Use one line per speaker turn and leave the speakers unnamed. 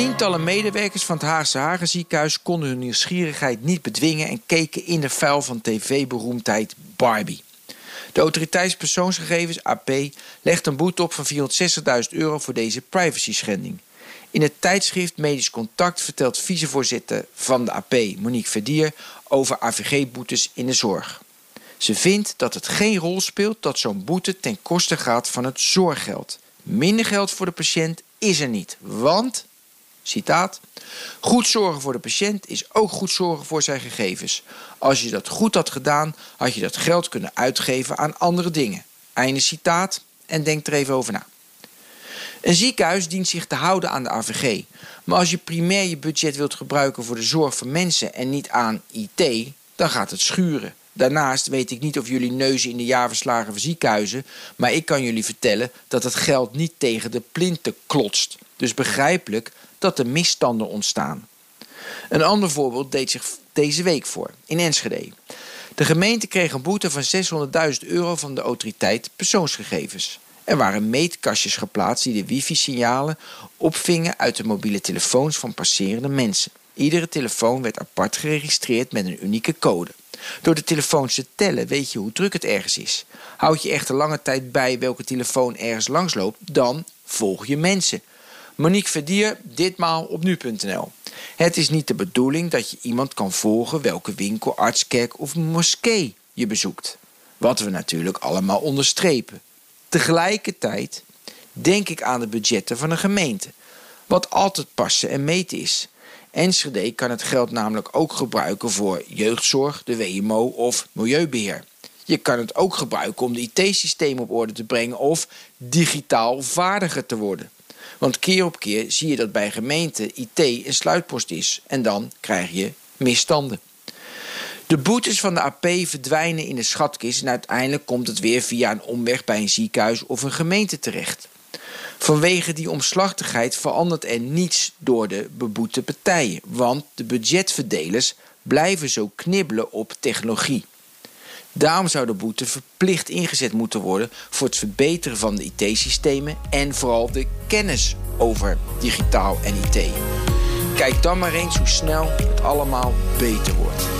Tientallen medewerkers van het Haagse Hagenziekenhuis konden hun nieuwsgierigheid niet bedwingen en keken in de vuil van tv-beroemdheid Barbie. De autoriteitspersoonsgegevens AP legt een boete op van 460.000 euro voor deze privacy-schending. In het tijdschrift Medisch Contact vertelt vicevoorzitter van de AP, Monique Verdier, over AVG-boetes in de zorg. Ze vindt dat het geen rol speelt dat zo'n boete ten koste gaat van het zorggeld. Minder geld voor de patiënt is er niet, want Citaat. Goed zorgen voor de patiënt is ook goed zorgen voor zijn gegevens. Als je dat goed had gedaan, had je dat geld kunnen uitgeven aan andere dingen. Einde citaat en denk er even over na. Een ziekenhuis dient zich te houden aan de AVG. Maar als je primair je budget wilt gebruiken voor de zorg van mensen en niet aan IT, dan gaat het schuren. Daarnaast weet ik niet of jullie neuzen in de jaarverslagen van ziekenhuizen, maar ik kan jullie vertellen dat het geld niet tegen de plinten klotst. Dus begrijpelijk dat er misstanden ontstaan. Een ander voorbeeld deed zich deze week voor, in Enschede. De gemeente kreeg een boete van 600.000 euro van de autoriteit persoonsgegevens. Er waren meetkastjes geplaatst die de wifi-signalen opvingen uit de mobiele telefoons van passerende mensen. Iedere telefoon werd apart geregistreerd met een unieke code. Door de telefoons te tellen weet je hoe druk het ergens is. Houd je echter lange tijd bij welke telefoon ergens langsloopt, dan volg je mensen. Monique Verdier, ditmaal op nu.nl. Het is niet de bedoeling dat je iemand kan volgen welke winkel, arts, kerk of moskee je bezoekt. Wat we natuurlijk allemaal onderstrepen. Tegelijkertijd denk ik aan de budgetten van een gemeente. Wat altijd passen en meten is. Enschede kan het geld namelijk ook gebruiken voor jeugdzorg, de WMO of milieubeheer. Je kan het ook gebruiken om de IT-systemen op orde te brengen of digitaal vaardiger te worden. Want keer op keer zie je dat bij gemeenten IT een sluitpost is en dan krijg je misstanden. De boetes van de AP verdwijnen in de schatkist en uiteindelijk komt het weer via een omweg bij een ziekenhuis of een gemeente terecht. Vanwege die omslachtigheid verandert er niets door de beboete partijen, want de budgetverdelers blijven zo knibbelen op technologie. Daarom zou de boete verplicht ingezet moeten worden voor het verbeteren van de IT-systemen en vooral de kennis over digitaal en IT. Kijk dan maar eens hoe snel het allemaal beter wordt.